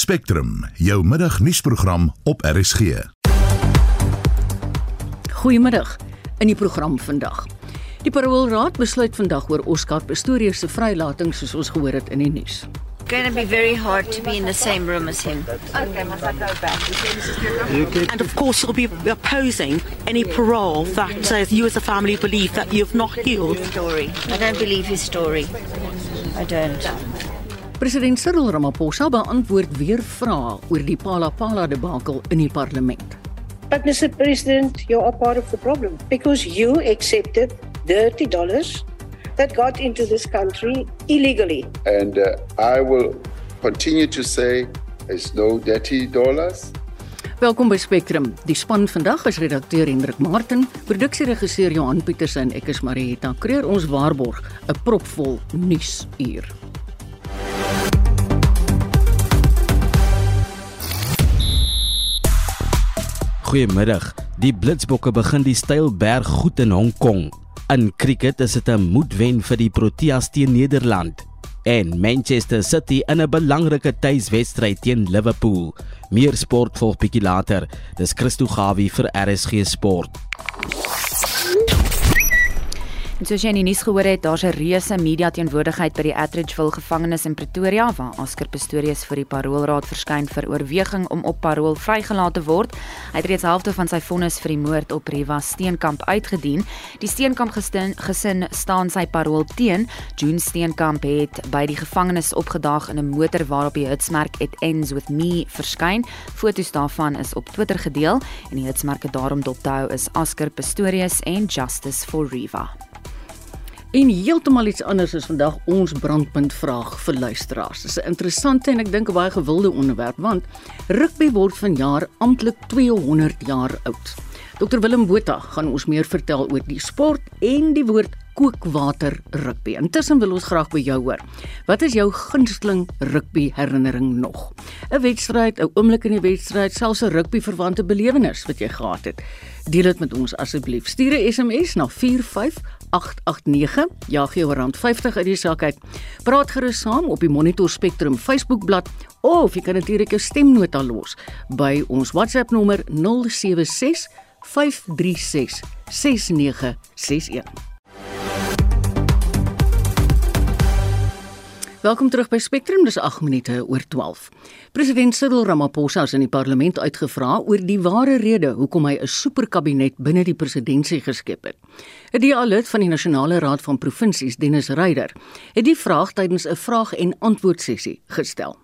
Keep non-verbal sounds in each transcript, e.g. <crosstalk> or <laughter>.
Spectrum, jou middagnuusprogram op RSG. Goeiemiddag. In die program vandag. Die Paroolraad besluit vandag oor Oscar Pistorius se vrylating soos ons gehoor het in die nuus. going to be very hard to be in the same room as him. And of course, you'll be opposing any parole that uh, you as a family believe that you've not healed. Story. I don't believe his story. I don't. President Cyril Ramaphosa beantwoord weer vrae oor die Palapala debakel in die parlement. But Mr. President, you are part of the problem because you accepted dirty dollars that got into this country illegally. And uh, I will continue to say there's no dirty dollars. Welkom by Spectrum. Die span vandag is redakteur Hendrik Martin, produksieregisseur Johan Pieters en ek is Marieta Kreer. Ons waarborg 'n propvol nuusuur. Goeiemiddag. Die Blitsbokke begin die Stylberg goed in Hong Kong. In cricket is dit 'n moedwen vir die Proteas teen Nederland en Manchester City in 'n belangrike tuiswedstryd teen Liverpool. Meer sport volg bietjie later. Dis Christo Gawie vir RSG Sport. En soos jy in die nuus gehoor het, daar's 'n reuse media teenwoordigheid by die Atteridgeville gevangenis in Pretoria waar Oscar Pistorius vir die paroolraad verskyn vir oorweging om op parool vrygelaat te word. Hy het reeds helfte van sy vonnis vir die moord op Riva Steenkamp uitgedien. Die Steenkamp gesin, gesin staan sy parool teen. June Steenkamp het by die gevangenis opgedaag in 'n motor waarop die hitsmerk It Ends With Me verskyn. Foto's daarvan is op Twitter gedeel en die hitsmerke daarom dop te hou is Oscar Pistorius en Justice for Riva en heeltemal iets anders is vandag ons brandpunt vraag vir luisteraars. Dis 'n interessante en ek dink 'n baie gewilde onderwerp want rugby word vanjaar amptelik 200 jaar oud. Dr Willem Botha gaan ons meer vertel oor die sport en die woord kookwater rugby. Intussen wil ons graag by jou hoor. Wat is jou gunsteling rugby herinnering nog? 'n Wedstryd, 'n oomblik in die wedstryd, selfs 'n rugby verwante belewenis wat jy gehad het. Deel dit met ons asseblief. Stuur 'n SMS na 45 0889 jaag jou R50 uit die sak uit. Praat gerus saam op die Monitor Spectrum Facebookblad of jy kan natuurlik jou stemnota los by ons WhatsApp nommer 076 536 6961. Welkom terug by Spectrum, dis 8 minute oor 12. President Cyril Ramaphosa is in die parlement uitgevra oor die ware rede hoekom hy 'n superkabinet binne die presidentskap geskep het. 'n DA-lid van die Nasionale Raad van Provinsies, Dennis Ryder, het die vraag tydens 'n vraag en antwoord sessie gestel.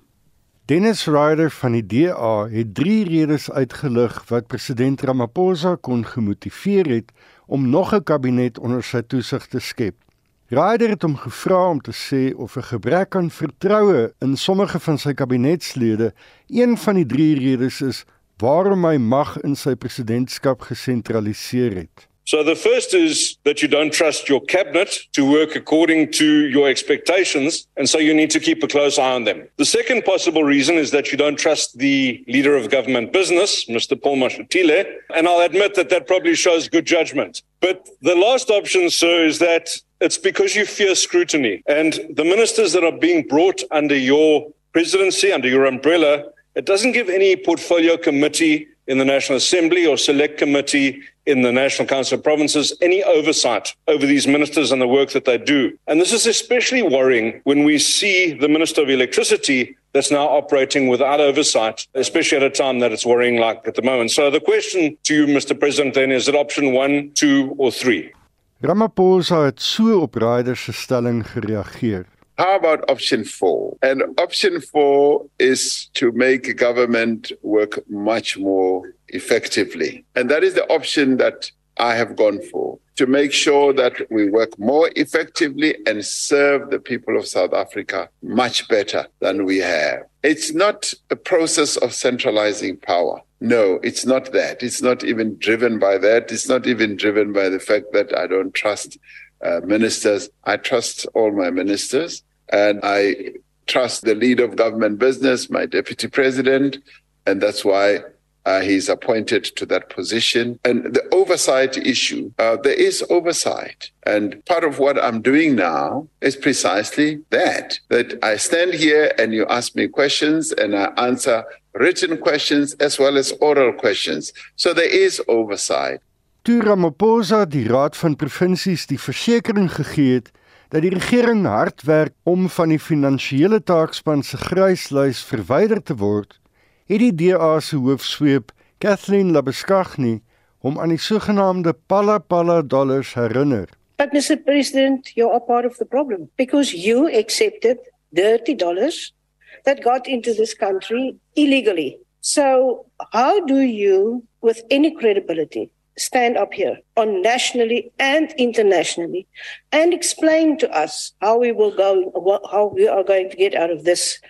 Dennis Ryder van die DA het drie redes uitgelig wat president Ramaphosa kon gemotiveer het om nog 'n kabinet onder sy toesig te skep. Ryder het hom gevra om te sê of 'n gebrek aan vertroue in sommige van sy kabinetslede een van die drie redes is waarom hy mag in sy presidentskap gesentraliseer het. So the first is that you don't trust your cabinet to work according to your expectations and so you need to keep a close eye on them. The second possible reason is that you don't trust the leader of government business, Mr Paul Mashatile, and I'll admit that that probably shows good judgment. But the last option sir is that It's because you fear scrutiny. And the ministers that are being brought under your presidency, under your umbrella, it doesn't give any portfolio committee in the National Assembly or select committee in the National Council of Provinces any oversight over these ministers and the work that they do. And this is especially worrying when we see the Minister of Electricity that's now operating without oversight, especially at a time that it's worrying like at the moment. So the question to you, Mr. President, then is it option one, two, or three? Ramaphosa het so op Ryder se stelling gereageer. How about option 4? And option 4 is to make government work much more effectively. And that is the option that I have gone for to make sure that we work more effectively and serve the people of South Africa much better than we have. It's not a process of centralizing power. No, it's not that. It's not even driven by that. It's not even driven by the fact that I don't trust uh, ministers. I trust all my ministers and I trust the lead of government business, my deputy president. And that's why uh, he's appointed to that position. And the oversight issue, uh, there is oversight. And part of what I'm doing now is precisely that, that I stand here and you ask me questions and I answer written questions as well as oral questions. So there is oversight. Toe Ramaphosa die Raad van Provinsies die versekering gegee het dat die regering hard werk om van die finansiële taakspan se gryslys verwyder te word, het die DA se hoofsweep, Kathleen Labeskagni, hom aan die sogenaamde Palla dollars herinner. But Mr. President, you are part of the problem because you accepted dirty dollars that got into this country illegally. So, how do you, with any credibility, stand up here on nationally and internationally and explain to us how we will go, how we are going to get out of this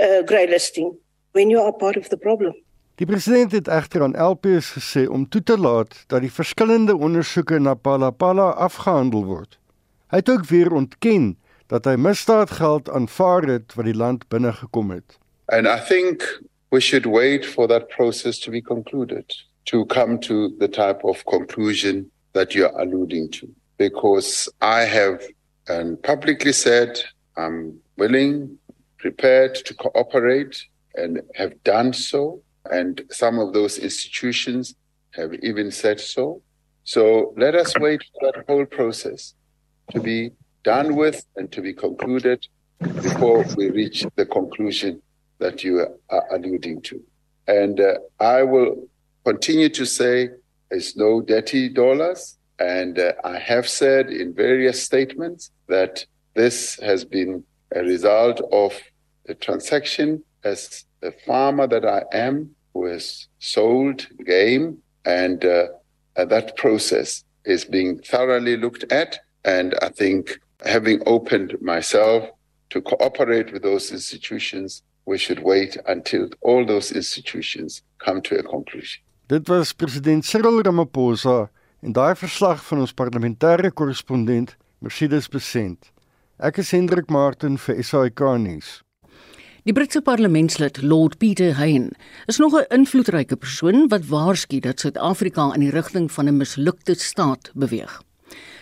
uh, grey listing when you are part of the problem? Die president het egter aan LPS gesê om toe te laat dat die verskillende ondersoeke na Palapala afgehandel word. Hy het ook weer ontken dat hy misdaadgeld aanvaar het wat die land binne gekom het. And I think we should wait for that process to be concluded to come to the type of conclusion that you're alluding to because I have and publicly said I'm willing prepared to cooperate and have done so and some of those institutions have even said so. So let us wait for that whole process to be done with and to be concluded before we reach the conclusion that you are alluding to. And uh, I will continue to say it's no dirty dollars. And uh, I have said in various statements that this has been a result of the transaction as the farmer that I am who has sold game, and uh, that process is being thoroughly looked at. And I think having opened myself to cooperate with those institutions, we should wait until all those institutions come to a conclusion. Dit was president Cyril Ramaphosa en daai verslag van ons parlementêre korrespondent Mercedes Besent. Ek is Hendrik Martin vir SAK nuus. Die Britse parlementslid Lord Peter Hain is nog 'n invloedryke persoon wat waarsku dat Suid-Afrika in die rigting van 'n mislukte staat beweeg.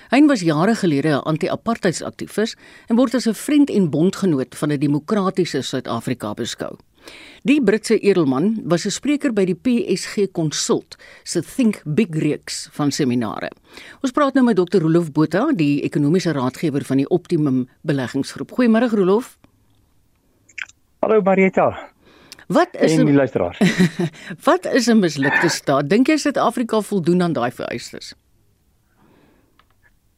Hain was jare gelede 'n anti-apartheidsaktivis en word as 'n vriend en bondgenoot van 'n demokratiese Suid-Afrika beskou. Die Britse edelman was 'n spreker by die PSG Consult se Think Big reeks van seminare. Ons praat nou met Dr. Rolof Botha, die ekonomiese raadgewer van die Optimum Beleggingsgroep. Goeiemôre Rolof. Hallo Marieta. Wat is 'n luisteraar? <laughs> wat is 'n mislukte staat? Dink jy Suid-Afrika voldoen aan daai vereistes?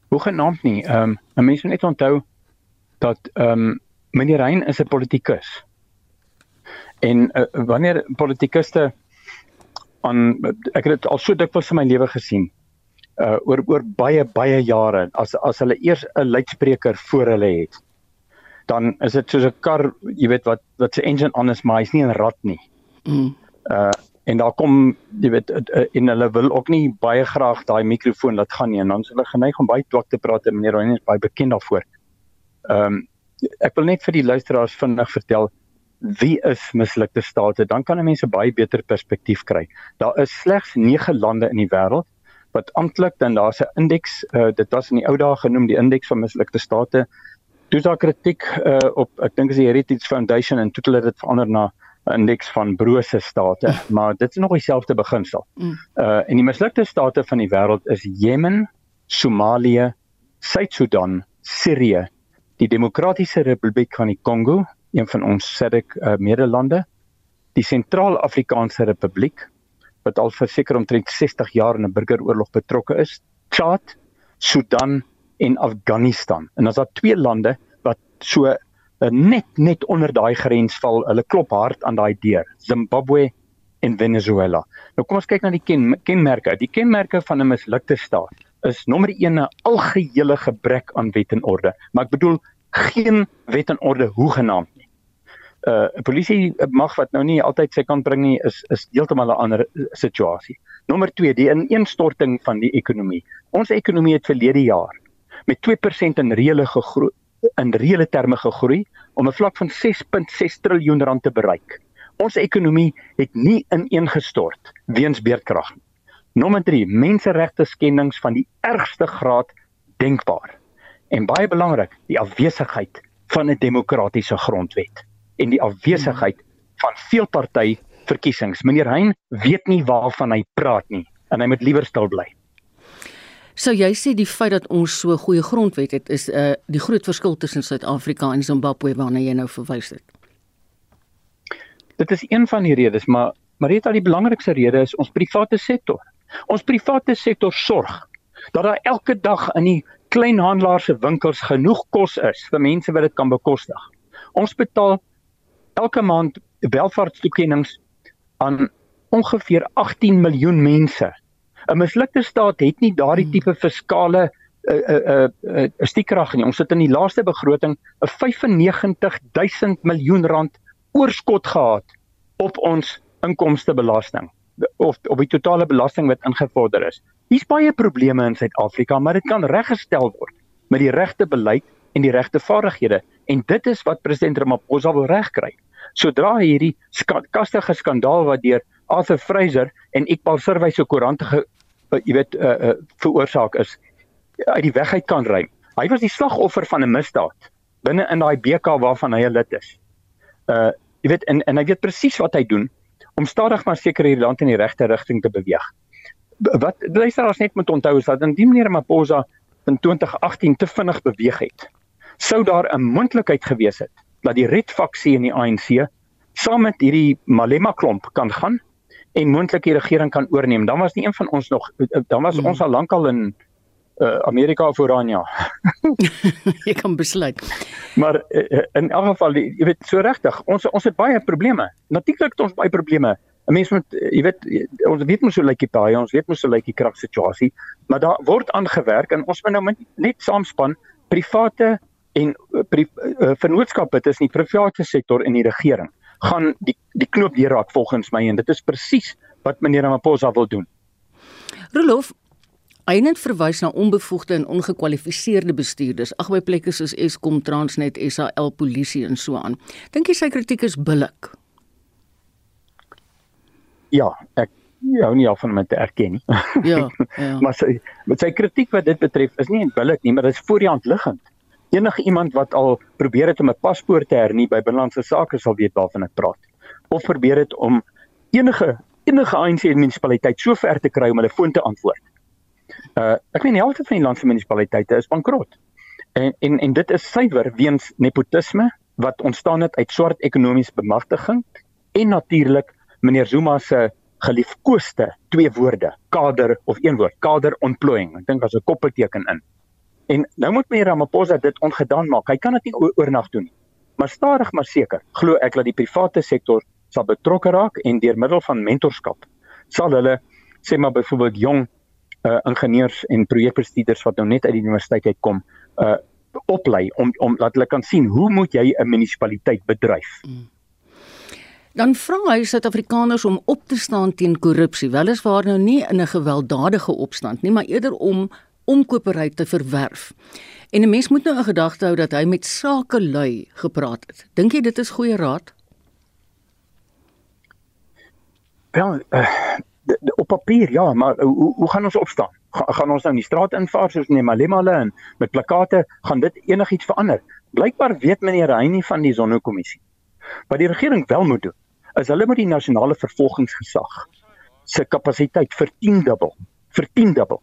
Hoe genaamd nie. Ehm um, 'n mens moet net onthou dat ehm um, meneer Rein is 'n politikus. En uh, wanneer politikuste aan ek het dit al so dikwels in my lewe gesien uh oor oor baie baie jare as as hulle eers 'n luidspreker voor hulle het dan is dit soos 'n kar, jy weet wat wat se engine on is, maar hy's nie 'n rat nie. Mm. Uh en daar kom jy weet en hulle wil ook nie baie graag daai mikrofoon laat gaan nie en dan is hulle geneig om baie twak te praat en meneer Royne is baie bekend daarvoor. Ehm um, ek wil net vir die luisteraars vinnig vertel wie is mislukte state dan kan mense baie beter perspektief kry. Daar is slegs 9 lande in die wêreld wat amptelik dan daar's 'n indeks uh, dit was in die ou dae genoem die indeks van mislukte state toe daar kritiek uh, op ek dink is die Heritage Foundation en toe hulle dit verander na 'n indeks van brose state, maar dit is nog dieselfde beginsel. Mm. Uh en die mislukte state van die wêreld is Jemen, Somalië, Suid-Sudan, Sirië, die Demokratiese Republiek van die Kongo, een van ons SADC uh, medelande, die Sentraal-Afrikaanse Republiek wat al vir seker omtrent 60 jaar in 'n burgeroorlog betrokke is, Chad, Sudan en Afghanistan. En as daar twee lande so uh, net net onder daai grens val, hulle klop hard aan daai deur. Zimbabwe en Venezuela. Nou kom ons kyk na die ken, kenmerke. Die kenmerke van 'n mislukte staat is nommer 1 'n algehele gebrek aan wet en orde. Maar ek bedoel geen wet en orde hoegenaamd nie. uh, Polisie mag wat nou nie altyd sy kant bring nie is is heeltemal 'n ander situasie. Nommer 2, die ineenstorting van die ekonomie. Ons ekonomie het verlede jaar met 2% in reële gegroei in reële terme gegroei om 'n vlak van 6.6 triljoen rand te bereik. Ons ekonomie het nie ineengestort weens beerdkrag nie. Nommer 3, menseregte skendings van die ergste graad denkbaar. En baie belangrik, die afwesigheid van 'n demokratiese grondwet en die afwesigheid van veelparty verkiesings. Meneer Hein weet nie waarvan hy praat nie en hy moet liewer stil bly. So jy sê die feit dat ons so goeie grondwet het is uh, die groot verskil tussen Suid-Afrika en Zimbabwe waarna jy nou verwys het. Dit is een van die redes, maar maar dit is die belangrikste rede is ons private sektor. Ons private sektor sorg dat daar elke dag in die kleinhandelaars se winkels genoeg kos is vir mense wat dit kan bekostig. Ons betaal elke maand welvaartstoekennings aan ongeveer 18 miljoen mense 'n mislukte staat het nie daardie hmm. tipe fiskale 'n uh, 'n uh, 'n uh, uh, stiekrag nie. Ons het in die laaste begroting 'n 95000 miljoen rand oorskot gehad op ons inkomstebelasting of op die totale belasting wat ingevorder is. Hier's baie probleme in Suid-Afrika, maar dit kan reggestel word met die regte beleid en die regte vaardighede en dit is wat president Ramaphosa wil regkry. Sodra hierdie kastige skandaal wat deur Arthur Fraser en Iqbal Sirwys se koerante jy weet uh, veroorsaak is uit die weg uit kan ry. Hy was die slagoffer van 'n misdaad binne in daai BK waarvan hy 'n lid is. Uh jy weet en en hy weet presies wat hy doen om stadig maar seker hierdie land in die regte rigting te beweeg. Wat luisteraars net moet onthou is dat indien meneer Maposa in 2018 te vinnig beweeg het, sou daar 'n moontlikheid gewees het dat die Red faksie in die ANC saam met hierdie Malema klomp kan gaan en moontlik die regering kan oorneem. Dan was nie een van ons nog dan was hmm. ons al lankal in uh, Amerika of Oranje. <laughs> jy kan besluit. Maar uh, in elk geval jy weet so regtig, ons ons het baie probleme. Natuurlik het ons baie probleme. 'n Mens moet jy weet ons weet mos hoe lyk die paai, ons weet mos hoe lyk die kragsituasie, maar daar word aangewerk en ons moet nou net saamspan private en pri, uh, vennootskappe tussen die private sektor en die regering gaan die die knoop deurraak volgens my en dit is presies wat meneer Ramaphosa wil doen. Rolof het verwys na onbevoegde en ongekwalifiseerde bestuurders, ag by plekke soos Eskom, Transnet, SAL, polisie en so aan. Dink jy sy kritiek is billik? Ja, ek hou nie af van om dit te erken nie. Ja, <laughs> ja. maar sy met sy kritiek wat dit betref is nie billik nie, maar dit is voor die hand liggend enige iemand wat al probeer het om 'n paspoort te hernie by binlandse sake sal weet waarvan ek praat. Of probeer het om enige enige ANC munisipaliteit so ver te kry om hulle foon te antwoord. Uh ek meen die helfte van die land se munisipaliteite is bankrot. En en en dit is suiwer weens nepotisme wat ontstaan het uit swart ekonomiese bemagtiging en natuurlik meneer Zuma se geliefkoeste twee woorde, kader of een woord, kader ontplooiing. Ek dink daar's 'n koppelteken in. En nou moet meneer Ramaphosa dit ongedaan maak. Hy kan dit nie oornag doen nie. Maar stadig maar seker glo ek dat die private sektor sal betrokke raak en deur middel van mentorskap sal hulle sê maar byvoorbeeld jong uh, ingenieurs en projekbestuurders wat nou net uit die universiteit uitkom uh oplei om om laat hulle kan sien hoe moet jy 'n munisipaliteit bedryf. Mm. Dan vra hy Suid-Afrikaners om op te staan teen korrupsie, weliswaar nou nie in 'n gewelddadige opstand nie, maar eerder om omkopery te verwerf. En 'n mens moet nou 'n gedagte hou dat hy met sakelui gepraat het. Dink jy dit is goeie raad? Wel, uh, op papier ja, maar hoe hoe gaan ons opstaan? Ga, gaan ons nou in die straat invaar soos nee Malemale en met plakate gaan dit enigiets verander? Blykbaar weet meneer Heinie van die Sonnekommissie. Wat die regering wel moet doen, is hulle moet die nasionale vervolgingsgesag se kapasiteit vertiendubbel, vertiendubbel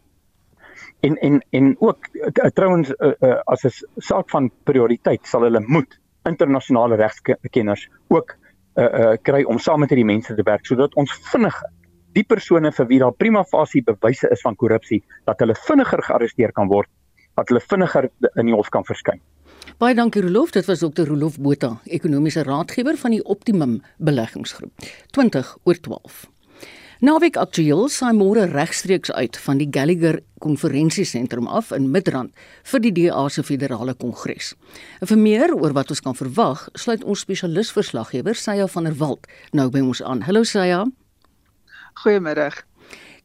en en en ook uh, trouens uh, uh, as 'n saak van prioriteit sal hulle moet internasionale regskenners ook uh, uh, kry om saam met hierdie mense te werk sodat ons vinniger die persone vir wie daar prima facie bewyse is van korrupsie dat hulle vinniger gearresteer kan word dat hulle vinniger in die hof kan verskyn. Baie dankie Rolof, dit was Dr. Rolof Botha, ekonomiese raadgewer van die Optimum Beleggingsgroep. 20 oor 12. Naweek aktueel saai môre regstreeks uit van die Gallagher Konferensiesentrum af in Midrand vir die DA se federale kongres. En vir meer oor wat ons kan verwag, sluit ons spesialisverslaggewer Saya van der Walt nou by ons aan. Hallo Saya. Goeiemiddag.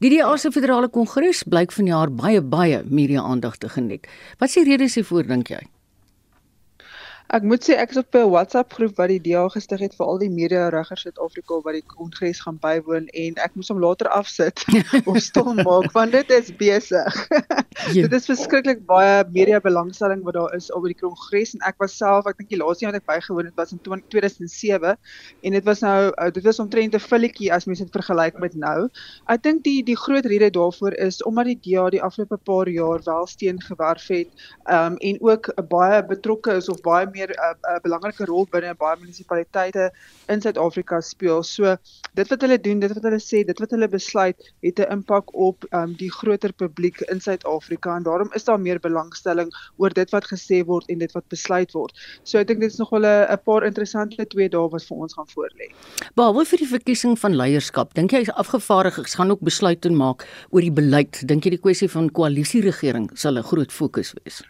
Die DA se federale kongres blyk vanjaar baie baie media aandag te geniet. Wat is die redes hiervoor dink jy? Ek moet sê ek is op 'n WhatsApp groep wat die DA gestig het vir al die media reggers Suid-Afrika wat die kongres gaan bywoon en ek moes hom later afsit <laughs> of stil maak want dit is besig. <laughs> Dit is verskriklik baie media belangstelling wat daar is oor die kongres en ek was self, ek dink die laaste een wat ek bygewoon het was in 2007 en dit was nou uh, dit was omtrent 'n filletjie as mens dit vergelyk met nou. Ek dink die die groot rede daarvoor is omdat die DA die afgelope paar jaar wel steen gewerf het um, en ook baie betrokke is of baie meer 'n uh, uh, belangrike rol binne baie munisipaliteite in Suid-Afrika speel. So dit wat hulle doen, dit wat hulle sê, dit wat hulle besluit, het 'n impak op um, die groter publiek in Suid-Afrika en daarom is daar meer belangstelling oor dit wat gesê word en dit wat besluit word. So ek dink dit is nog wel 'n paar interessante twee dae wat vir ons gaan voorlê. Behalwe vir die verkiesing van leierskap, dink jy afgevaardigdes gaan ook besluite maak oor die beleid? Dink jy die kwessie van koalisieregering sal 'n groot fokus wees?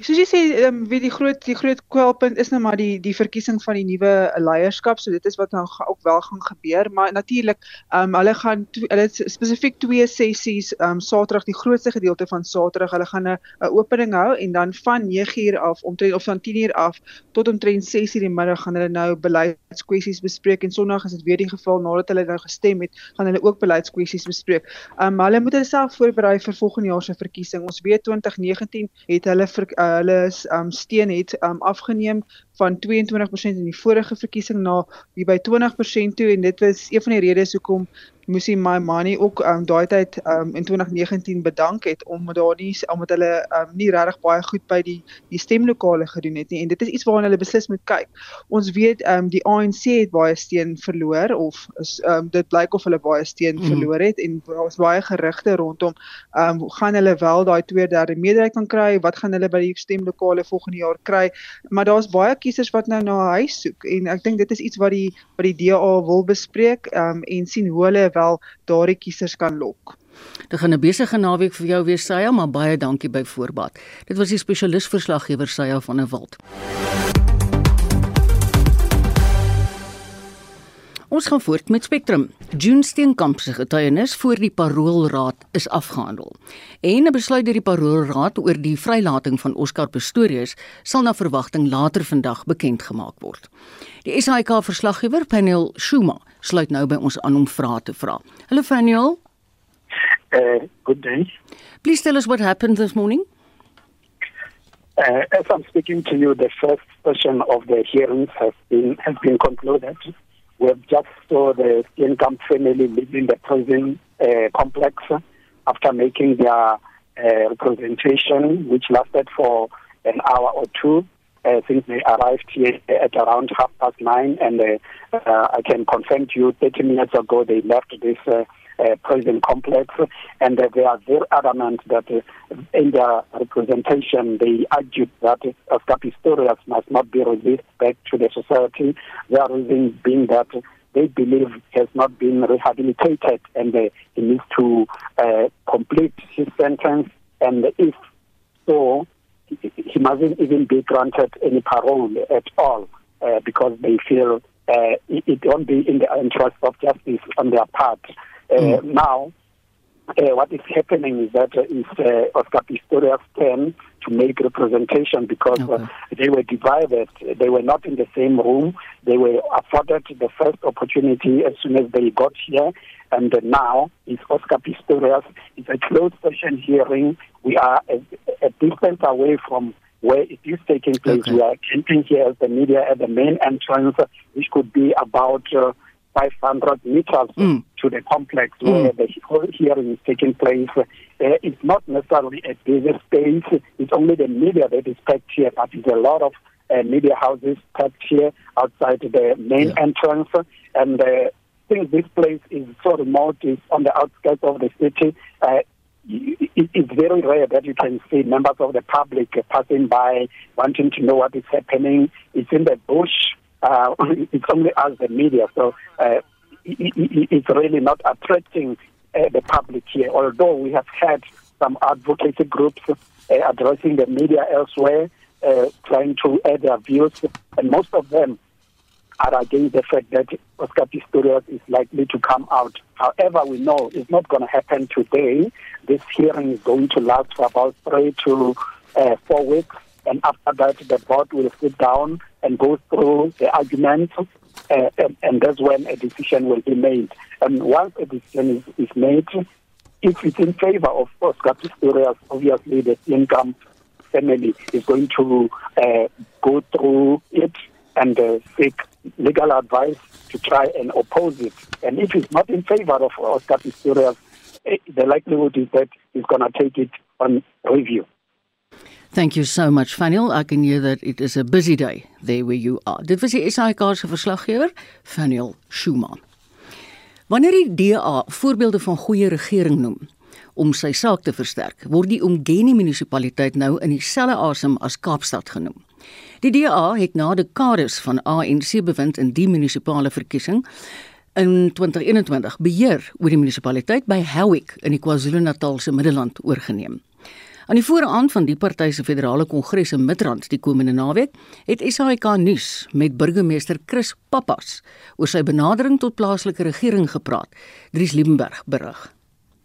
Soos jy sê, ehm um, wie die groot die groot kwelpunt is nou maar die die verkiesing van die nuwe leierskap. So dit is wat nou ook wel gaan gebeur, maar natuurlik ehm um, hulle gaan hulle spesifiek twee sessies ehm um, Saterdag die grootste gedeelte van Saterdag. Hulle gaan 'n opening hou en dan van 9uur af omtrent of van 10uur af tot omtrent 6uur die middag gaan hulle nou beleidskwessies bespreek en Sondag is dit weer die geval nadat hulle nou gestem het, gaan hulle ook beleidskwessies bespreek. Ehm um, hulle moet hulle self voorberei vir volgende jaar se verkiesing. Ons weet 2019 het hulle vir uh, hulle is um steen het um afgeneem van 22% in die vorige verkiesing na by 20% toe en dit was een van die redes hoekom moes hy my money ook um daai tyd um in 2019 bedank het om daar nie omdat hulle um nie regtig baie goed by die die stemlokale gedoen het nie en dit is iets waarna hulle beslis moet kyk. Ons weet um die ANC het baie steen verloor of is um dit blyk of hulle baie steen mm. verloor het en daar is baie gerugte rondom um gaan hulle wel daai 2/3 meerderheid kan kry? Wat gaan hulle by die stemlokale volgende jaar kry? Maar daar's baie kiesers wat nou na 'n huis soek en ek dink dit is iets wat die wat die DA wil bespreek um en sien hoe hulle wel daardie kiesers kan lok. Dit gaan 'n besige naweek vir jou wees, Saya, maar baie dankie by voorbaat. Dit was die spesialis verslaggewer Saya van der Walt. Ons gaan voort met Spectrum. June Steenkamp se getuienis voor die Paroolraad is afgehandel. En 'n besluit deur die Paroolraad oor die vrylating van Oscar Pistorius sal na verwagting later vandag bekend gemaak word. Die SAK verslaggewer Panel Shuma sluit nou by ons aan om vrae te vra. Hallo Panel. Uh, good day. Please tell us what happened this morning. Uh, as I'm speaking to you, the first session of the hearings has been has been concluded. We have just saw the income family leaving the prison uh, complex after making their uh, representation, which lasted for an hour or two. Uh, since they arrived here at around half past nine, and uh, uh, I can confirm to you, 30 minutes ago they left this uh, uh, prison complex, and they are very adamant that uh, in their representation they argued that Oscar Pistorius must not be released back to the society. Their reason being that they believe has not been rehabilitated and he needs to complete his sentence, and if so, he mustn't even be granted any parole at all uh, because they feel uh, it won't be in the interest of justice on their part. Uh, mm. Now, uh, what is happening is that uh, it's uh, Oscar Pistorius' turn to make representation because uh, they were divided. They were not in the same room. They were afforded the first opportunity as soon as they got here. And uh, now it's Oscar Pistorius. It's a closed session hearing. We are a, a distance away from where it is taking place. Okay. We are camping here as the media at the main entrance, which could be about uh, 500 meters mm. to the complex mm. where the whole hearing is taking place. Uh, it's not necessarily a busy space. It's only the media that is packed here, but it's a lot of uh, media houses packed here outside the main yeah. entrance. And uh, since this place is so remote, it's on the outskirts of the city, uh, it's very rare that you can see members of the public passing by wanting to know what is happening. It's in the bush uh, <laughs> it's only us, the media. So uh, it, it's really not attracting uh, the public here. Although we have had some advocacy groups uh, addressing the media elsewhere, uh, trying to add their views, and most of them are against the fact that Oscar Pistorius is likely to come out. However, we know it's not going to happen today. This hearing is going to last for about three to uh, four weeks and after that the board will sit down and go through the arguments, uh, and, and, that's when a decision will be made. And once a decision is, is made, if it's in favor of Oscar Pistorius, obviously the income family is going to uh, go through it and uh, seek legal advice to try and oppose it. And if it's not in favor of Oscar Pistorius, eh, the likelihood is that he's going to take it on review. Thank you so much Faniel. I can hear that it is a busy day there where you are. Dit was die SAK se verslaggewer, Faniel Schumann. Wanneer die DA voorbeelde van goeie regering noem om sy saak te versterk, word die Umgeni munisipaliteit nou in dieselfde asem as Kaapstad genoem. Die DA het na dekades van ANC bewind in die munisipale verkiesing in 2021 beheer oor die munisipaliteit by Howick in die KwaZulu-Natal se Middelland oorgeneem. Aan die vooraan van die party se federale kongres in Midrand die komende naweek het SAIK nuus met burgemeester Chris Pappas oor sy benadering tot plaaslike regering gepraat. Dries Liebenberg berig.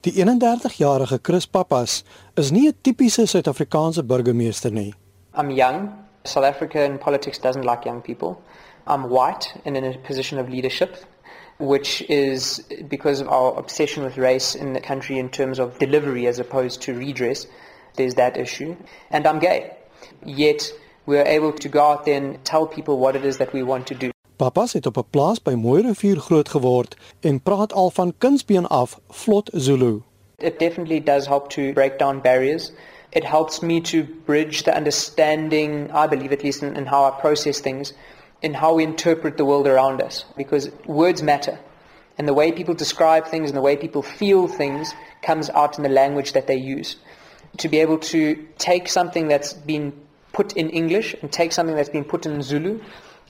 Die 31-jarige Chris Pappas is nie 'n tipiese Suid-Afrikaanse burgemeester nie. I'm young. South Africa in politics doesn't like young people. I'm white and in a position of leadership which is because of our obsession with race in the country in terms of delivery as opposed to redress. There's that issue. And I'm gay. Yet we're able to go out there and tell people what it is that we want to do. Papas het op 'n plaas by Mooirivier groot geword en praat al van kindsbeen af vlot Zulu. It definitely does help to break down barriers. It helps me to bridge the understanding, I believe at least in, in how I process things, in how we interpret the world around us because words matter. And the way people describe things and the way people feel things comes out in the language that they use. To be able to take something that's been put in English and take something that's been put in Zulu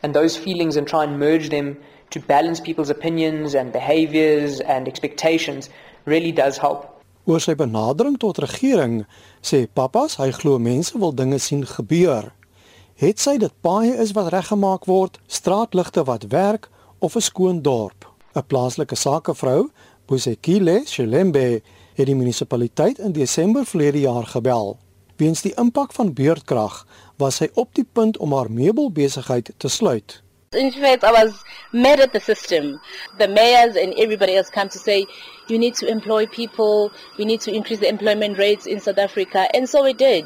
and those feelings and try and merge them to balance people's opinions and behaviors and expectations really does help. Oor sy benadering tot regering sê papas hy glo mense wil dinge sien gebeur. Het sy dit paaie is wat reggemaak word, straatligte wat werk of 'n skoon dorp. 'n Plaaslike sakevrou, Bosekile Shelembe, het die munisipaliteit in Desember verlede jaar gebel. Weens die impak van beurtkrag was hy op die punt om haar meubelbesigheid te sluit. In fact, I was mad at the system. The mayors and everybody else come to say, you need to employ people, we need to increase the employment rates in South Africa. And so we did.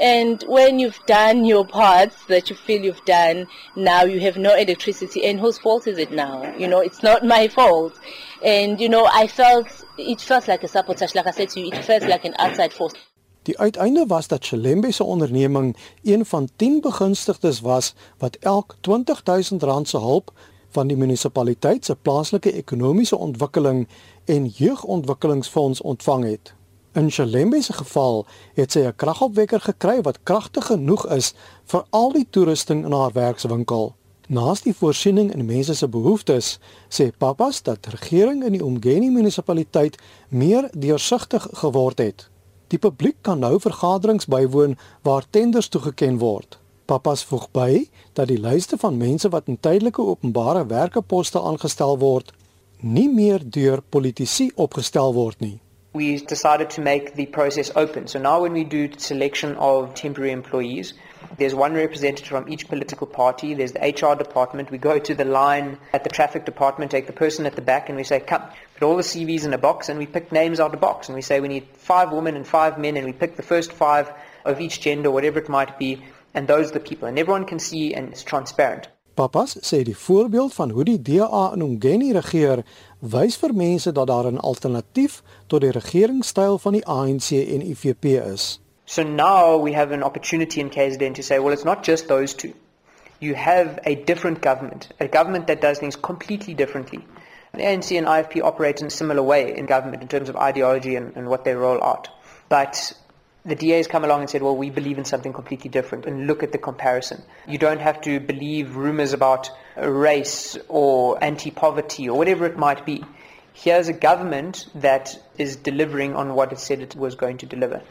And when you've done your parts that you feel you've done, now you have no electricity. And whose fault is it now? You know, it's not my fault. And, you know, I felt, it felt like a sabotage. Like I said to you, it felt like an outside force. Die uiteinde was dat Chelembe se onderneming een van 10 begunstigdes was wat elk R20000 se hulp van die munisipaliteit se plaaslike ekonomiese ontwikkeling en jeugontwikkelingsfonds ontvang het. In Chelembe se geval het sy 'n kragopwekker gekry wat kragtig genoeg is vir al die toerusting in haar werkswinkel. Naas die voorsiening in mense se behoeftes, sê Papas dat regering in die Umgeni munisipaliteit meer deursigtig geword het. Die publiek kan nou vergaderings bywoon waar tenders toegeken word. Papas voeg by dat die lyste van mense wat in tydelike openbare werkeposte aangestel word, nie meer deur politici opgestel word nie. we decided to make the process open. So now when we do selection of temporary employees, there's one representative from each political party. There's the HR department. We go to the line at the traffic department, take the person at the back, and we say, come, put all the CVs in a box, and we pick names out of the box. And we say we need five women and five men, and we pick the first five of each gender, whatever it might be, and those are the people. And everyone can see, and it's transparent. Papas sê die voorbeeld van hoe die DA in Umgeni regeer wys vir mense dat daar 'n alternatief tot die regeringstyl van die ANC en IFP is. So now we have an opportunity in KZN to say well it's not just those two. You have a different government, a government that does things completely differently. And ANC and IFP operate in a similar way in government in terms of ideology and, and what they roll out. But the DA's come along and said, well, we believe in something completely different and look at the comparison. You don't have to believe rumors about race or anti-poverty or whatever it might be. Here's a government that is delivering on what it said it was going to deliver.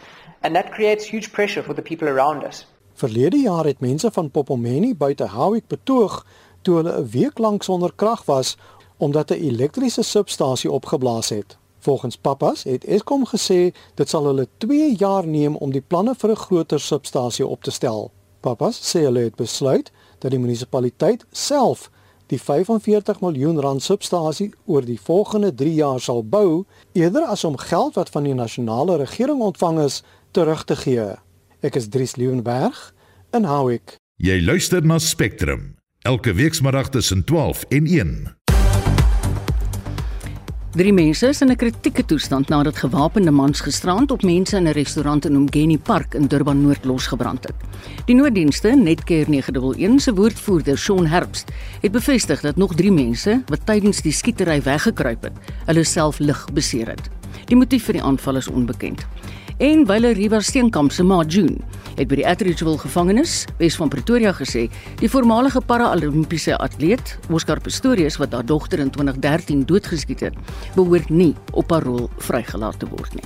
And that creates huge pressure for the people around us. Verlede jaar het mense van Popomeni buite Howick betoog toe hulle 'n week lank sonder krag was omdat 'n elektriese substasie opgeblaas het. Volgens Pappas het Eskom gesê dit sal hulle 2 jaar neem om die planne vir 'n groter substasie op te stel. Papas sê hulle het besluit dat die munisipaliteit self die 45 miljoen rand substasie oor die volgende 3 jaar sal bou eerder as om geld wat van die nasionale regering ontvang is terug te gee. Ek is Dries Liebenberg in Howick. Jy luister na Spectrum elke weekmiddag tussen 12 en 1. Drie mense is in 'n kritieke toestand nadat gewapende mans gisterand op mense in 'n restaurant in Umgeni Park in Durban Noord losgebrand het. Die nooddienste, Netcare 911 se woordvoerder, Shaun Herbst, het bevestig dat nog 3 mense wat tydens die skietery weggekruip het, hulle self lig beseer het. Die motief vir die aanval is onbekend en Wile River Steenkamp se ma June het by die Atteridgeville gevangenis Wes van Pretoria gesê die voormalige para-olimpiese atleet Oscar Pistorius wat haar dogter in 2013 doodgeskiet het behoort nie op parol vrygelaat te word nie.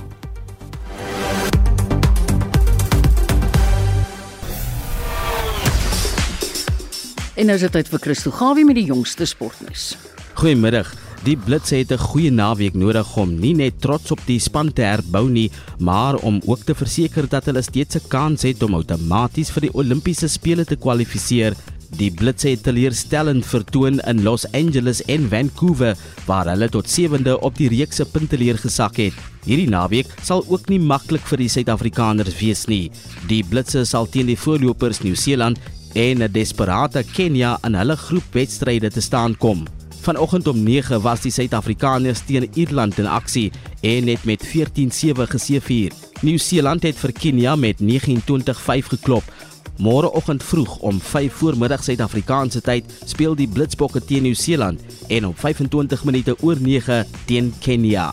En nou is dit tyd vir Christo Gawie met die jongste sportnuus. Goeiemiddag. Die Blitz het 'n goeie naweek nodig om nie net trots op die span te herbou nie, maar om ook te verseker dat hulle steeds 'n kans het om outomaties vir die Olimpiese spele te kwalifiseer. Die Blitz het teleurstellend vertoon in Los Angeles en Vancouver, waar hulle tot 7de op die reeks se punteleer gesak het. Hierdie naweek sal ook nie maklik vir die Suid-Afrikaners wees nie. Die Blitz sal teen die voorlopers Nieu-Seeland en 'n desperate Kenia in hulle groepwedstryde te staan kom. Vanoggend om 9 was die Suid-Afrikaners teen Ierland in aksie en het met 14-7 geseëvier. Nieu-Seeland het vir Kenia met 29-5 geklop. Môreoggend vroeg om 5 voormiddag Suid-Afrikaanse tyd speel die Blitsbokke teen Nieu-Seeland en om 25 minute oor 9 teen Kenia.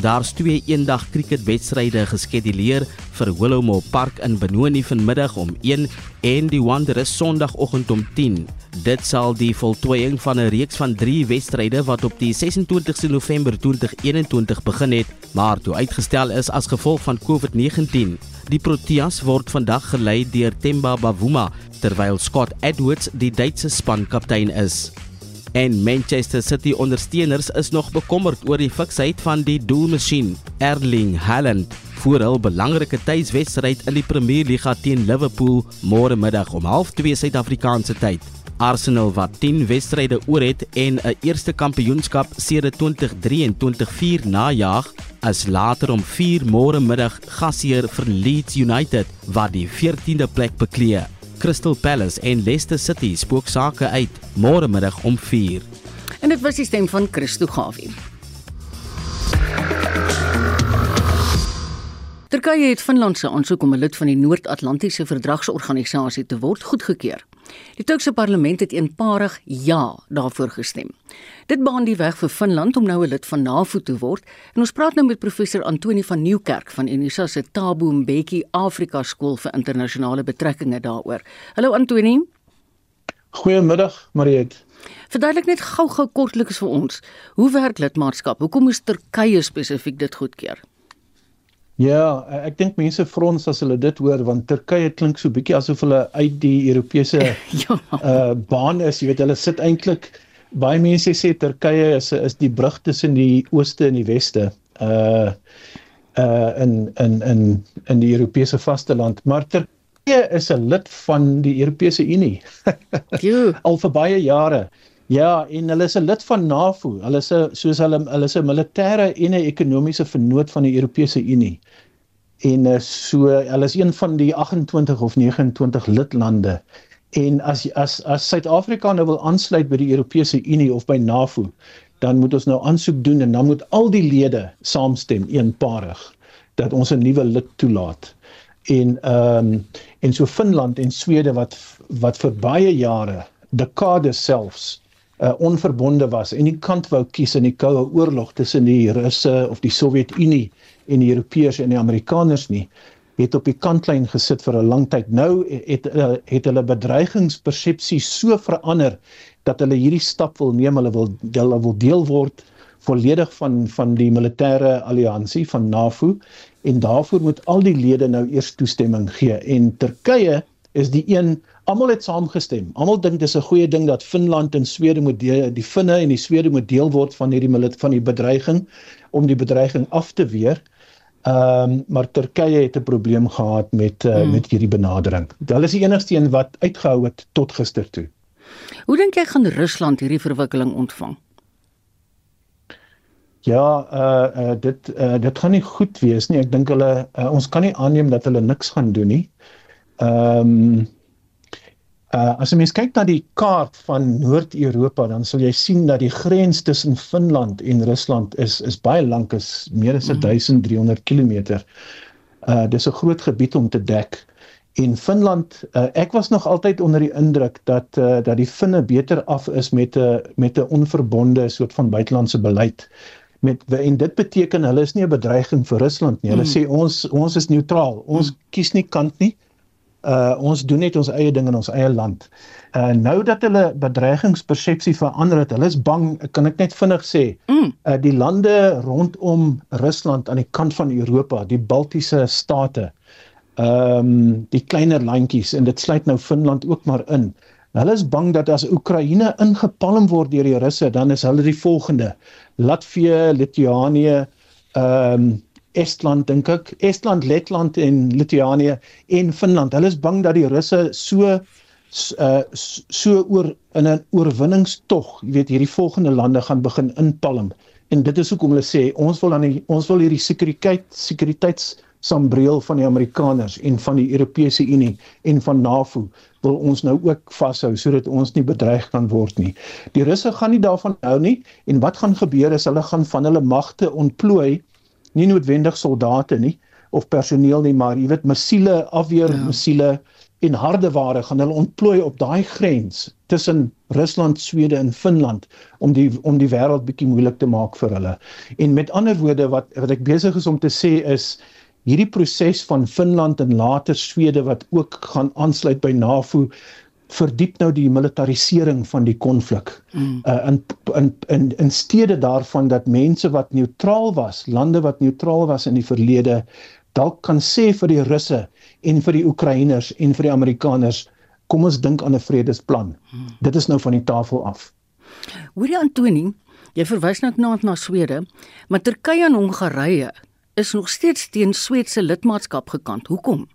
Daar's twee eendag cricketwedstryde geskeduleer vir Willowmo Park in Benoni vanmiddag om 1 en die Wanderers Sondagoggend om 10. Dit sal die voltooiing van 'n reeks van 3 wedstryde wat op die 26ste November 2021 begin het, maar toe uitgestel is as gevolg van COVID-19. Die Proteas word vandag gelei deur Themba Bavuma terwyl Scott Edwards die Duitse spankaptein is. En Manchester City ondersteuners is nog bekommerd oor die fiksheid van die doelmasjien Erling Haaland voor hul belangrike tuiswedstryd in die Premier Liga teen Liverpool môre middag om 0:30 Suid-Afrikaanse tyd. Arsenal wat 10 wedstryde oor het en 'n eerste kampioenskap sedert 2023-4 najaag, is later om 4 môre middag gasheer vir Leeds United wat die 14de plek beklee. Crystal Palace en Leicester City spook sake uit môre middag om 4. En dit was die stem van Christo Gawie. Turkye het Finland se aansoek om 'n lid van die Noord-Atlantiese Verdragsorganisasie te word goedgekeur. Die Turkse parlement het eenparig ja daarvoor gestem. Dit baan die weg vir Finland om nou 'n lid van NAVO te word. En ons praat nou met professor Antoni van Nieuwkerk van Unisa se Thabo Mbeki Afrika Skool vir Internasionale Betrekkinge daaroor. Hallo Antoni. Goeiemiddag Mariet. Verduidelik net gou-gou kortliks vir ons, hoe werk lidmaatskap? Hoekom moes Turkye spesifiek dit goedkeur? Ja, ek dink mense frons as hulle dit hoor want Turkye klink so bietjie asof hulle uit die Europese <laughs> ja. uh baan is. Jy weet hulle sit eintlik baie mense sê Turkye is is die brug tussen die ooste en die weste. Uh uh in in in in die Europese vasteland, maar Turkye is 'n lid van die Europese Unie. <laughs> Al vir baie jare. Ja, en hulle is 'n lid van NAVO. Hulle is 'n soos hulle hulle is 'n militêre en 'n ekonomiese vennoot van die Europese Unie. En eh, so hulle is een van die 28 of 29 lidlande. En as as as Suid-Afrika nou wil aansluit by die Europese Unie of by NAVO, dan moet ons nou aansoek doen en dan moet al die lede saamstem eenparig dat ons 'n nuwe lid toelaat. En ehm um, en so Finland en Swede wat wat vir baie jare dekades selfs uh, onverbonde was en nie kant wou kies in die koue oorlog tussen die Russe of die Sowjetunie en die Europeërs en die Amerikaners nie het op die kantlyn gesit vir 'n lang tyd. Nou het uh, het hulle bedreigingspersepsie so verander dat hulle hierdie stap wil neem. Hulle wil hulle wil deel word volledig van van die militêre alliansie van NAVO en daarvoor moet al die lede nou eers toestemming gee en Turkye is die een almal het saamgestem. Almal dink dis 'n goeie ding dat Finland en Swede moet deel, die Finne en die Swede moet deel word van hierdie van die bedreiging om die bedreiging af te weer. Ehm um, maar Turkye het 'n probleem gehad met uh, hmm. met hierdie benadering. Hulle is die enigste een wat uitgehou het tot gister toe. Hoe dink jy gaan Rusland hierdie verwikkeling ontvang? Ja, uh, uh dit uh, dit gaan nie goed wees nie. Ek dink hulle uh, ons kan nie aanneem dat hulle niks gaan doen nie. Ehm um, Uh as jy mens kyk na die kaart van Noord-Europa, dan sal jy sien dat die grens tussen Finland en Rusland is is baie lank, is meer as 1300 km. Uh dis 'n groot gebied om te dek. En Finland, uh, ek was nog altyd onder die indruk dat uh dat die Finne beter af is met 'n met 'n onverbonde soort van buitelandse beleid met en dit beteken hulle is nie 'n bedreiging vir Rusland nie. Hulle mm. sê ons ons is neutraal. Ons mm. kies nie kant nie uh ons doen net ons eie ding in ons eie land. Uh nou dat hulle bedreigingspersepsie verander het, hulle is bang, kan ek net vinnig sê, mm. uh die lande rondom Rusland aan die kant van Europa, die Baltiese state, ehm um, die kleiner landjies en dit sluit nou Finland ook maar in. Hulle is bang dat as Oekraïne ingepalm word deur die Russe, dan is hulle die volgende. Latvië, Litouwanië, ehm um, Estland dink ek, Estland, Letland en Litouwanië en Finland. Hulle is bang dat die Russe so uh so oor in 'n oorwinningstog, jy weet, hierdie volgende lande gaan begin inpalm. En dit is hoekom hulle sê ons wil dan ons wil hierdie sekuriteit sekuriteits sambreel van die Amerikaners en van die Europese Unie en van NAVO wil ons nou ook vashou sodat ons nie bedreig kan word nie. Die Russe gaan nie daarvan hou nie en wat gaan gebeur is hulle gaan van hulle magte ontplooi nie noodwendig soldate nie of personeel nie, maar jy weet missiele, afweer ja. missiele en harde ware gaan hulle ontplooi op daai grens tussen Rusland, Swede en Finland om die om die wêreld bietjie moeilik te maak vir hulle. En met ander woorde wat wat ek besig is om te sê is hierdie proses van Finland en later Swede wat ook gaan aansluit by NAVO verdiep nou die militarisering van die konflik. Mm. Uh in in in in steede daarvan dat mense wat neutraal was, lande wat neutraal was in die verlede dalk kan sê vir die Russe en vir die Oekraïners en vir die Amerikaners, kom ons dink aan 'n vredesplan. Mm. Dit is nou van die tafel af. Hoorie Antoni, jy verwys nou net na Swede, maar Turkye en Hongarye is nog steeds teen Swetse lidmaatskap gekant. Hoekom?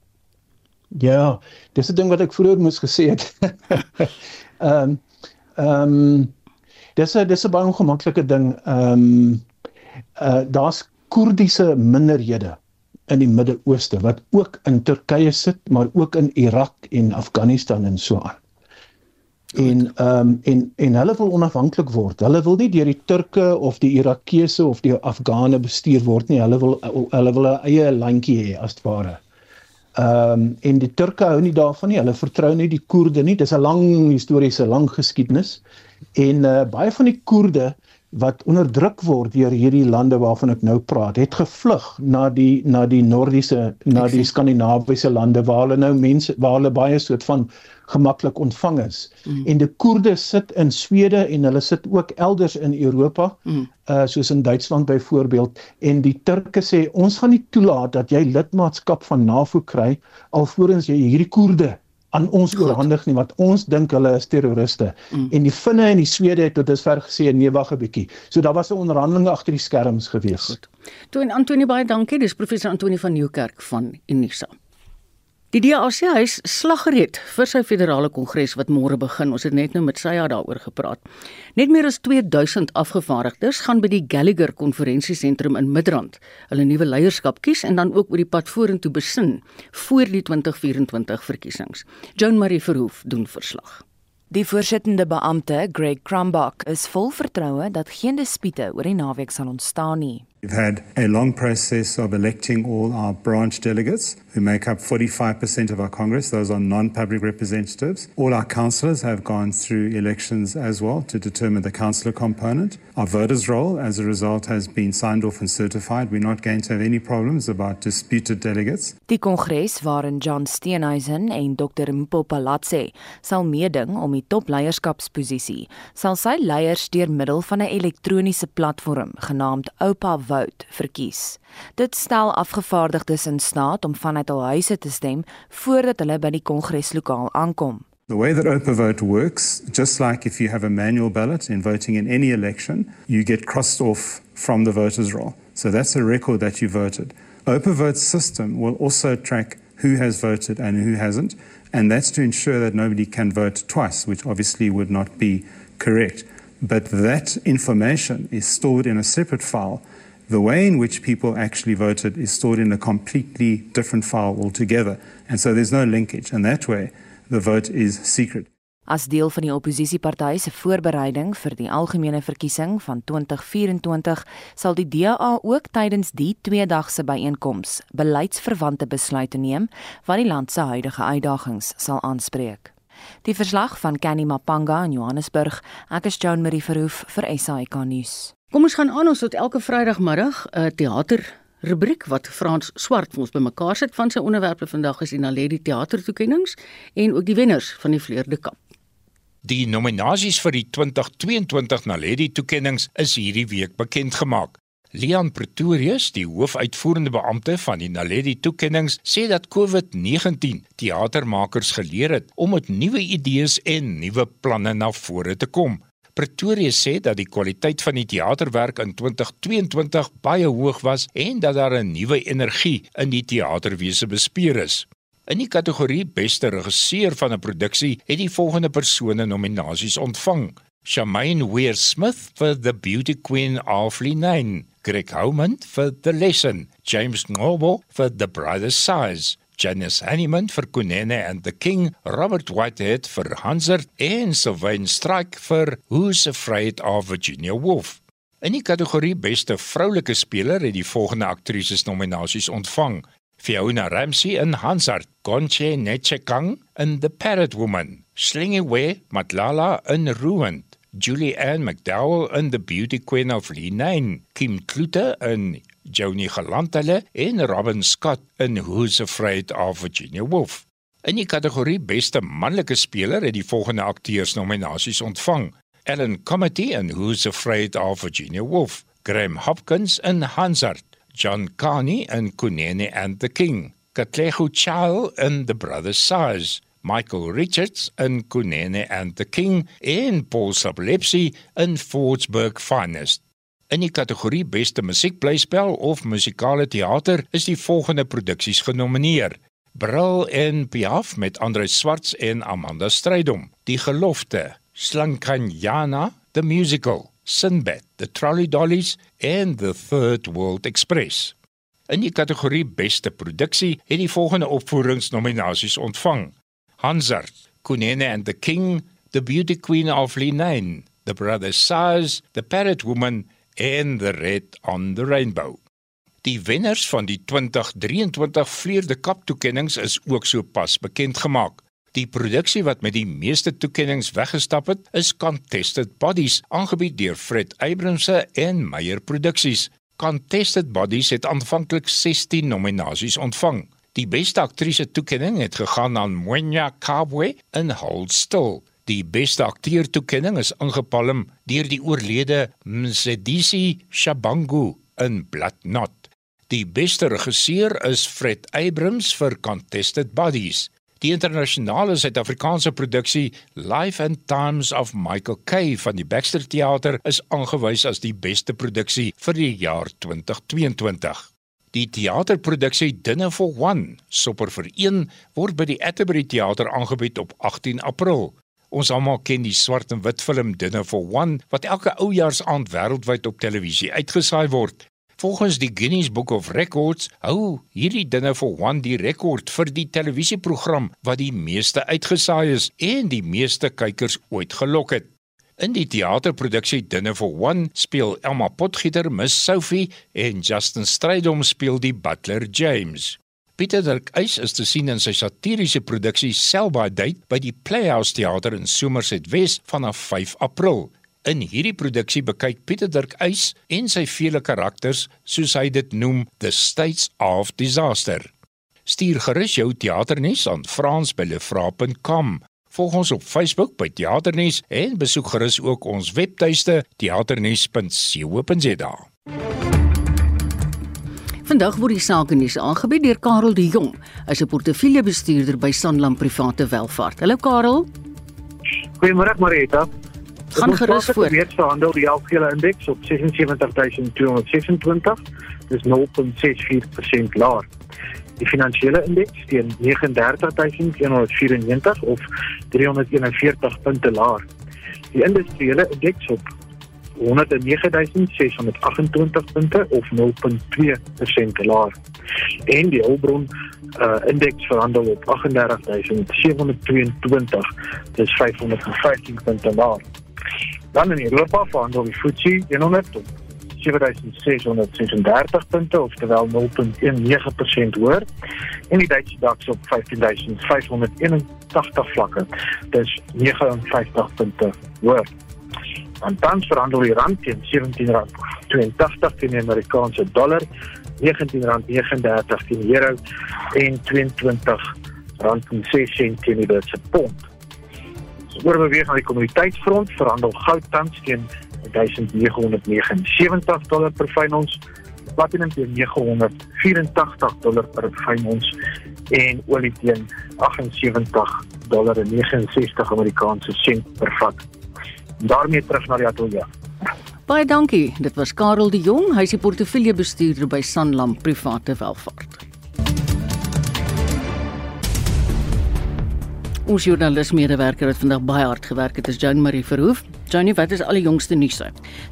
Ja, dis 'n ding wat ek vroeër moes gesê het. <laughs> Ehm ehm um, dis 'n dis 'n baie ongemaklike ding. Ehm um, uh daar's Koerdiese minderhede in die Midde-Ooste wat ook in Turkye sit, maar ook in Irak en Afghanistan en so aan. En ehm um, en en hulle wil onafhanklik word. Hulle wil nie deur die Turke of die Irakese of die Afghane bestuur word nie. Hulle wil hulle wil 'n eie landjie hê as ware. Ehm um, en die Turke hou nie daarvan nie. Hulle vertrou nie die Koerde nie. Dis 'n lang historiese, lang geskiedenis. En uh, baie van die Koerde wat onderdruk word deur hierdie lande waarvan ek nou praat, het gevlug na die na die Noordiese na die Skandinawiese lande waar hulle nou mense waar hulle baie soort van gemaklik ontvang is. Mm. En die Koerde sit in Swede en hulle sit ook elders in Europa, mm. uh soos in Duitsland byvoorbeeld en die Turke sê ons gaan nie toelaat dat jy lidmaatskap van NAVO kry alvorens jy hierdie Koerde aan ons oorhandig nie want ons dink hulle is terroriste. Mm. En die Finne en die Swede het tot dusver gesê nee wag 'n bietjie. So daar was 'n onderhandeling agter die skerms gewees. Goed. Toe en Antonie baie dankie. Dis professor Antonie van Nieuwkerk van Unisa. Die DAC huis slaggereed vir sy federale kongres wat môre begin. Ons het net nou met Sya daaroor gepraat. Net meer as 2000 afgevaardigdes gaan by die Gallagher konferensiesentrum in Midrand hulle nuwe leierskap kies en dan ook oor die pad vorentoe besin voor die 2024 verkiesings. Joan Marie Verhoef doen verslag. Die voorsittende beampte, Greg Crumbach, is vol vertroue dat geen dispute oor die naweek sal ontstaan nie. We've had a long process of electing all our branch delegates who make up 45% of our Congress. Those are non public representatives. All our councillors have gone through elections as well to determine the councillor component. Our voters' roll, as a result, has been signed off and certified. We're not going to have any problems about disputed delegates. Die kongres waarin John Steenhuisen en Dr. Mpopalatse sal meeding om die topleierskapsposisie, sal sy leiers deur middel van 'n elektroniese platform genaamd Opa Vote verkies. Dit stel afgevaardigdes in staat om vanuit hul huise te stem voordat hulle by die kongreslokaal aankom. The way that Open Vote works, just like if you have a manual ballot in voting in any election, you get crossed off from the voters' roll. So that's a record that you voted. Open vote system will also track who has voted and who hasn't, and that's to ensure that nobody can vote twice, which obviously would not be correct. But that information is stored in a separate file. The way in which people actually voted is stored in a completely different file altogether. And so there's no linkage. And that way, the vote is secret. As deel van die oppositiepartye se voorbereiding vir die algemene verkiesing van 2024 sal die DA ook tydens die tweedagse byeenkoms beleidsverwante besluite neem wat die land se huidige uitdagings sal aanspreek. Die verslag van Kenny Mapanga in Johannesburg, ek is Joan Marie Verhoef vir SAK nuus. Kom ons gaan aan ons tot elke Vrydagmiddag 'n uh, teater rubriek wat Frans Swart vir ons bymekaar sit van sy onderwerpe vandag is die Naledi teatertoekennings en ook die wenners van die Vleurde Kap. Die nominasies vir die 2022 Naledi toekenninge is hierdie week bekend gemaak. Leon Pretorius, die hoofuitvoerende beampte van die Naledi toekenninge, sê dat COVID-19 teatermakers geleer het om met nuwe idees en nuwe planne na vore te kom. Pretorius sê dat die kwaliteit van die teaterwerk in 2022 baie hoog was en dat daar 'n nuwe energie in die teaterwese bespeer is. In die kategorie beste regisseur van 'n produksie het die volgende persone nominasies ontvang: Shamaine Weir Smith vir The Beauty Queen of Linain, Greg Howman vir The Lesson, James Noble vir The Brother's Size, Janice Hanneman vir Kunene and the King, Robert Whitehead vir Hansard en Sylvain Strike vir Who's Afraid of Virginia Woolf. In die kategorie beste vroulike speler het die volgende aktrises nominasies ontvang: Fiona Ramsey in Hansard, Gonche Nechekang in The Parrot Woman, Slingywe Matlala in Ruined, Julie Ann McDowell in The Beauty Queen of Linain, Kim Klute in Joni Galantale en Robin Scott in Who's Afraid of Virginia Woolf. In die kategorie beste manlike speler het die volgende akteurs nominasies ontvang: Ellen Comedy in Who's Afraid of Virginia Woolf, Graham Hopkins in Hansard, John Carney in Kunene and the King, Katlego Chao in The Brothers Size, Michael Richards in Kunene and the King en Paul Sablepsi in Fordsburg Finest. In die kategorie beste musiekblyspel of musikale teater is die volgende produksies genomineer: Bril en Piaf met Andre Swarts en Amanda Strydom, Die Gelofte, Slankanyana the Musical, Sinbad, The Trolley Dollies en The Third World Express. In die kategorie beste produksie het die volgende opvoeringsnominasies ontvang: Hansard, Kunene and the King, The Beauty Queen of Linain, The Brothers Size, The Parrot Woman en The Red on the Rainbow. Die wenners van die 2023 Vleurde Kap toekenninge is ook sopas bekend gemaak. Die produksie wat met die meeste toekenninge weggestap het, is Contested Bodies, aangebied deur Fred Abramse en Meyer Produksies. Contested Bodies het aanvanklik 16 nominasies ontvang. Die beste aktrise toekenning het gegaan aan Mwenya Kabwe in Hold Still. Die beste akteur toekenning is ingepalm deur die oorlede Msedisi Shabangu in Blood Knot. Die beste regisseur is Fred Abrams vir Contested Bodies. Die internasionale Suid-Afrikaanse produksie Life and Times of Michael Kay van die Baxter Theater is aangewys as die beste produksie vir die jaar 2022. Die teaterproduksie Dinner for One, Sopper vir 1, word by die Atterbury Theater aangebied op 18 April. Ons almal ken die swart en wit film Dinner for One wat elke oujaarsaand wêreldwyd op televisie uitgesaai word. Volgens die Guinness Book of Records hou hierdie dinge vir one die rekord vir die televisieprogram wat die meeste uitgesaai is en die meeste kykers ooit gelok het. In die teaterproduksie Dinner for One speel Elma Potgieter Miss Sophie en Justin Strydom speel die butler James. Pieter Dirk Eis is te sien in sy satiriese produksie Selby Date by die Playhouse Theater in Somerset West vanaf 5 April. In hierdie produksie bekyk Pieter Dirk Eis en sy vele karakters, soos hy dit noem, the states of disaster. Stuur gerus jou teaternuus aan frans@lefra.com. Volg ons op Facebook by Teaternuus en besoek gerus ook ons webtuiste teaternuus.co.za. Vandag word die sake nuus aangebied deur Karel de Jong, as 'n portefeuljebestuurder by Sanlam Private Welvaart. Hallo Karel. Goeiemôre Marita. Gaan gerus voort. Die verhandel die algehele indeks op 77226. Dis 0.64% laer. Die finansiële indeks teen 39194 of 341 punte laer. Die industriële indeks op 109628 punte of 0.2% laer. En die hulpbron uh indeks verhandel op 38722 dis 515 punte laer. Dan in Europa verhandel die FTSE 100 op 7636 punte of terwyl 0.19% hoër en die Duitse DAX op 15581 vlakke dis 59 punte hoër. En tans verhandel die rand teen R17.82 teen die Amerikaanse dollar, R19.39 teen die euro en R22.06 teen die Britse pond. So oorbeweeg na die kommoditeitsfront, verhandel goud tans teen $1979 dollar per fyn ons, platinum teen $984 dollar per fyn ons en olie teen 78 dollar en 69 Amerikaanse sent per vat daarmee terug na die ateljee. Baie dankie. Dit was Karel de Jong, hy is die portefeuljebestuurder by Sanlam Private Welvaart. Ons joernalis medewerker wat vandag baie hard gewerk het, is Jean Marie Verhoef. Johnny, wat is al die jongste nuus?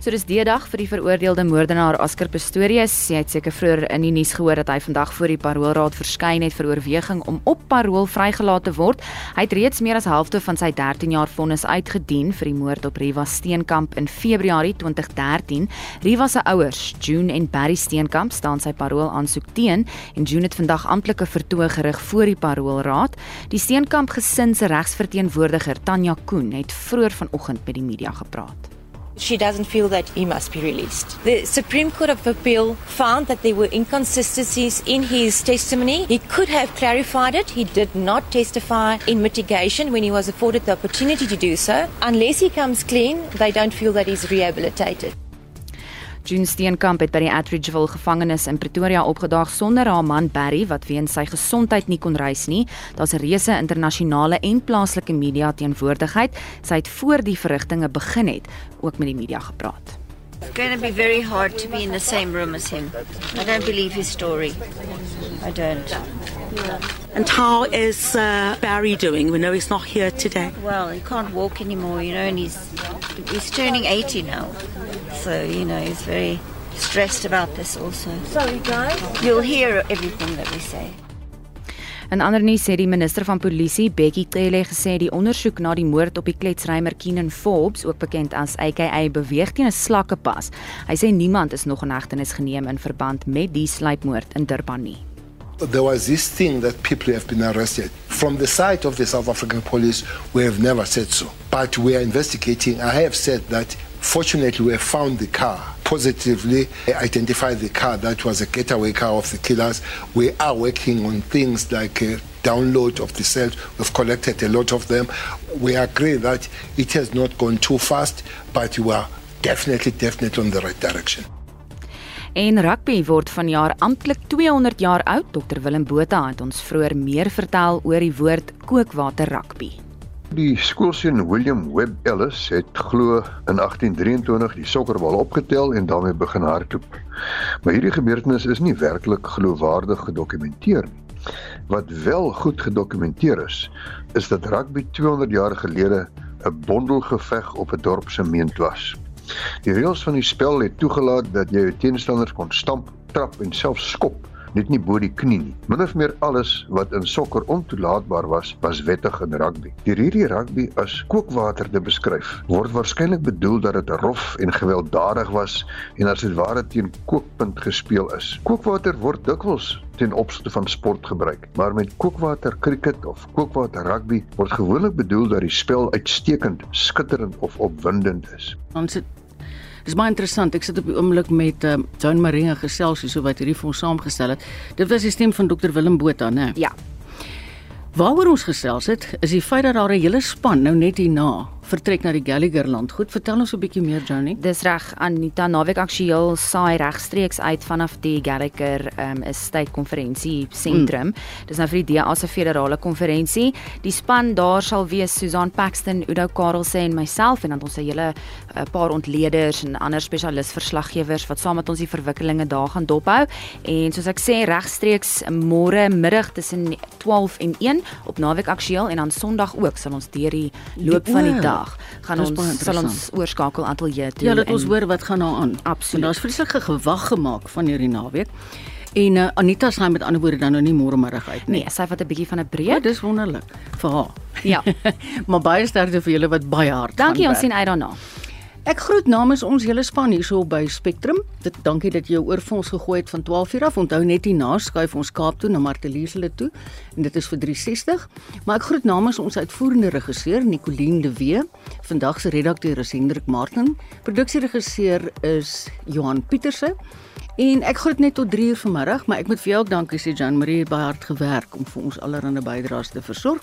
So dis die dag vir die veroordeelde moordenaar Oscar Pistorius. Hy het seker vroeër in die nuus gehoor dat hy vandag voor die paroolraad verskyn het vir oorweging om op parool vrygelaat te word. Hy het reeds meer as helfte van sy 13 jaar vonnis uitgedien vir die moord op Riva Steenkamp in Februarie 2013. Riva se ouers, June en Barry Steenkamp, staan sy parool aansoek teen en June het vandag amptelike vertoë gerig voor die paroolraad. Die Steenkamp gesin se regsverteenwoordiger, Tanya Koen, het vroeër vanoggend met die media media gepraat. She doesn't feel that he must be released. The Supreme Court of Appeal found that there were inconsistencies in his testimony. He could have clarified it. He did not testify in mitigation when he was afforded the opportunity to do so. Unless he comes clean, they don't feel that he's rehabilitated. June Steenkamp het by die Atteridgeville gevangenis in Pretoria opgedaag sonder haar man Barry wat weens sy gesondheid nie kon reis nie. Daar's 'n reuse internasionale en plaaslike media teenwoordigheid. Sy het voor die verrigtinge begin het ook met die media gepraat. It's going to be very hard to be in the same room as him. I don't believe his story. I don't. And how is uh, Barry doing? We know he's not here today. Well, he can't walk anymore, you know, and he's he's turning 80 now. So, you know, he's very stressed about this also. Sorry, guys. You'll hear everything that we say. In ander nuus sê die minister van polisie, Bekkie Cele, gesê die ondersoek na die moord op die kletsrymer Keenan Forbes, ook bekend as AKA beweeg teen 'n slakkepas. Hy sê niemand is nog in hegtenis geneem in verband met die sluipmoord in Durban nie. There was this thing that people have been arrested. From the side of the South African police, we have never said so. But we are investigating. I have said that fortunately we have found the car positively identified the car that was a getaway car of the killers. We are working on things like download of the cells. We've collected a lot of them. We agree that it has not gone too fast, but we are definitely, definitely on the right direction. En rugby word vanjaar amptelik 200 jaar oud. Dr Willem Botha het ons vroeër meer vertel oor die woord kookwater rugby. Die skoolseun William Webb Ellis het glo in 1823 die sokkerbal opgetel en daarmee begin hardloop. Maar hierdie gebeurtenis is nie werklik geloofwaardig gedokumenteer nie. Wat wel goed gedokumenteer is, is dat rugby 200 jaar gelede 'n bondelgeveg op 'n dorp se meent was. Die reëls van die spel het toegelaat dat jy jou teenstanders kon stamp, trap en selfs skop net nie bo die knie nie. Min of meer alles wat in sokker ontoelaatbaar was, was wettig in rugby. Deur hierdie rugby as kookwater te beskryf, word waarskynlik bedoel dat dit rof en gewelddadig was en as dit ware teen kookpunt gespeel is. Kookwater word dikwels ten opsigte van sport gebruik, maar met kookwater cricket of kookwater rugby word gewoonlik bedoel dat die spel uitstekend, skitterend of opwindend is. Ons het Dis baie interessant. Ek sit op die oomblik met uh, Joan Maringa gesels hier so wat hierdie vir ons saamgestel het. Dit was die stem van Dr Willem Botha, né? Ja. Waaroor ons gesels het, is die feit dat daar 'n hele span nou net hierna vertrek na die Gallagher land. Goed, vertel ons 'n bietjie meer Johnny. Dis reg, Anita Naweek aktueel saai regstreeks uit vanaf die Gallagher um, Estate Konferensie sentrum. Mm. Dis nou vir die DA se federale konferensie. Die span daar sal wees Susan Paxton, Udo Karelse en myself en dan ons 'n hele 'n uh, paar ontleeders en ander spesialis verslaggewers wat saam met ons die verwikkelinge daar gaan dophou. En soos ek sê regstreeks môre middag tussen 12 en 1 op Naweek aktueel en dan Sondag ook sal ons deur die loop die, van die dag gaan ons sal ons oorskakel ateljee toe. Ja, laat ons hoor wat gaan daar aan. Absoluut. Daar's vreeslike gewag gemaak van hierdie naweek. En uh, Anita sê met ander woorde dan nou nie môre middag uit nie. Nee, sy vat 'n bietjie van 'n breek. Ja, dis wonderlik vir haar. Ja. <laughs> maar baie sterkte vir julle wat baie hard. Dankie, ons sien uit daarna. Ek groet namens ons hele span hierso by Spectrum. Dit dankie dat jy jou oor vir ons gegooi het van 12:00 af. Onthou net hier na skuif ons Kaap toe na Marteliesele toe en dit is vir 360. Maar ek groet namens ons uitvoerende regisseur Nicoline de Wee. Vandag se redakteur is Hendrik Martin. Produksieregisseur is Johan Pieterse. En ek groet net tot 3:00 vanmiddag, maar ek moet vir jou ook dankie sê Jan Marie het baie hard gewerk om vir ons allerlei bydraes te versorg.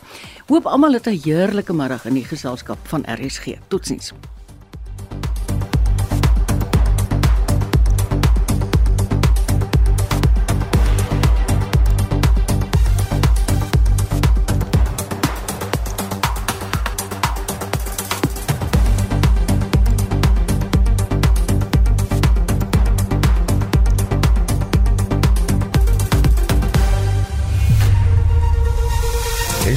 Hoop almal het 'n heerlike middag in die geselskap van RSG. Totsiens.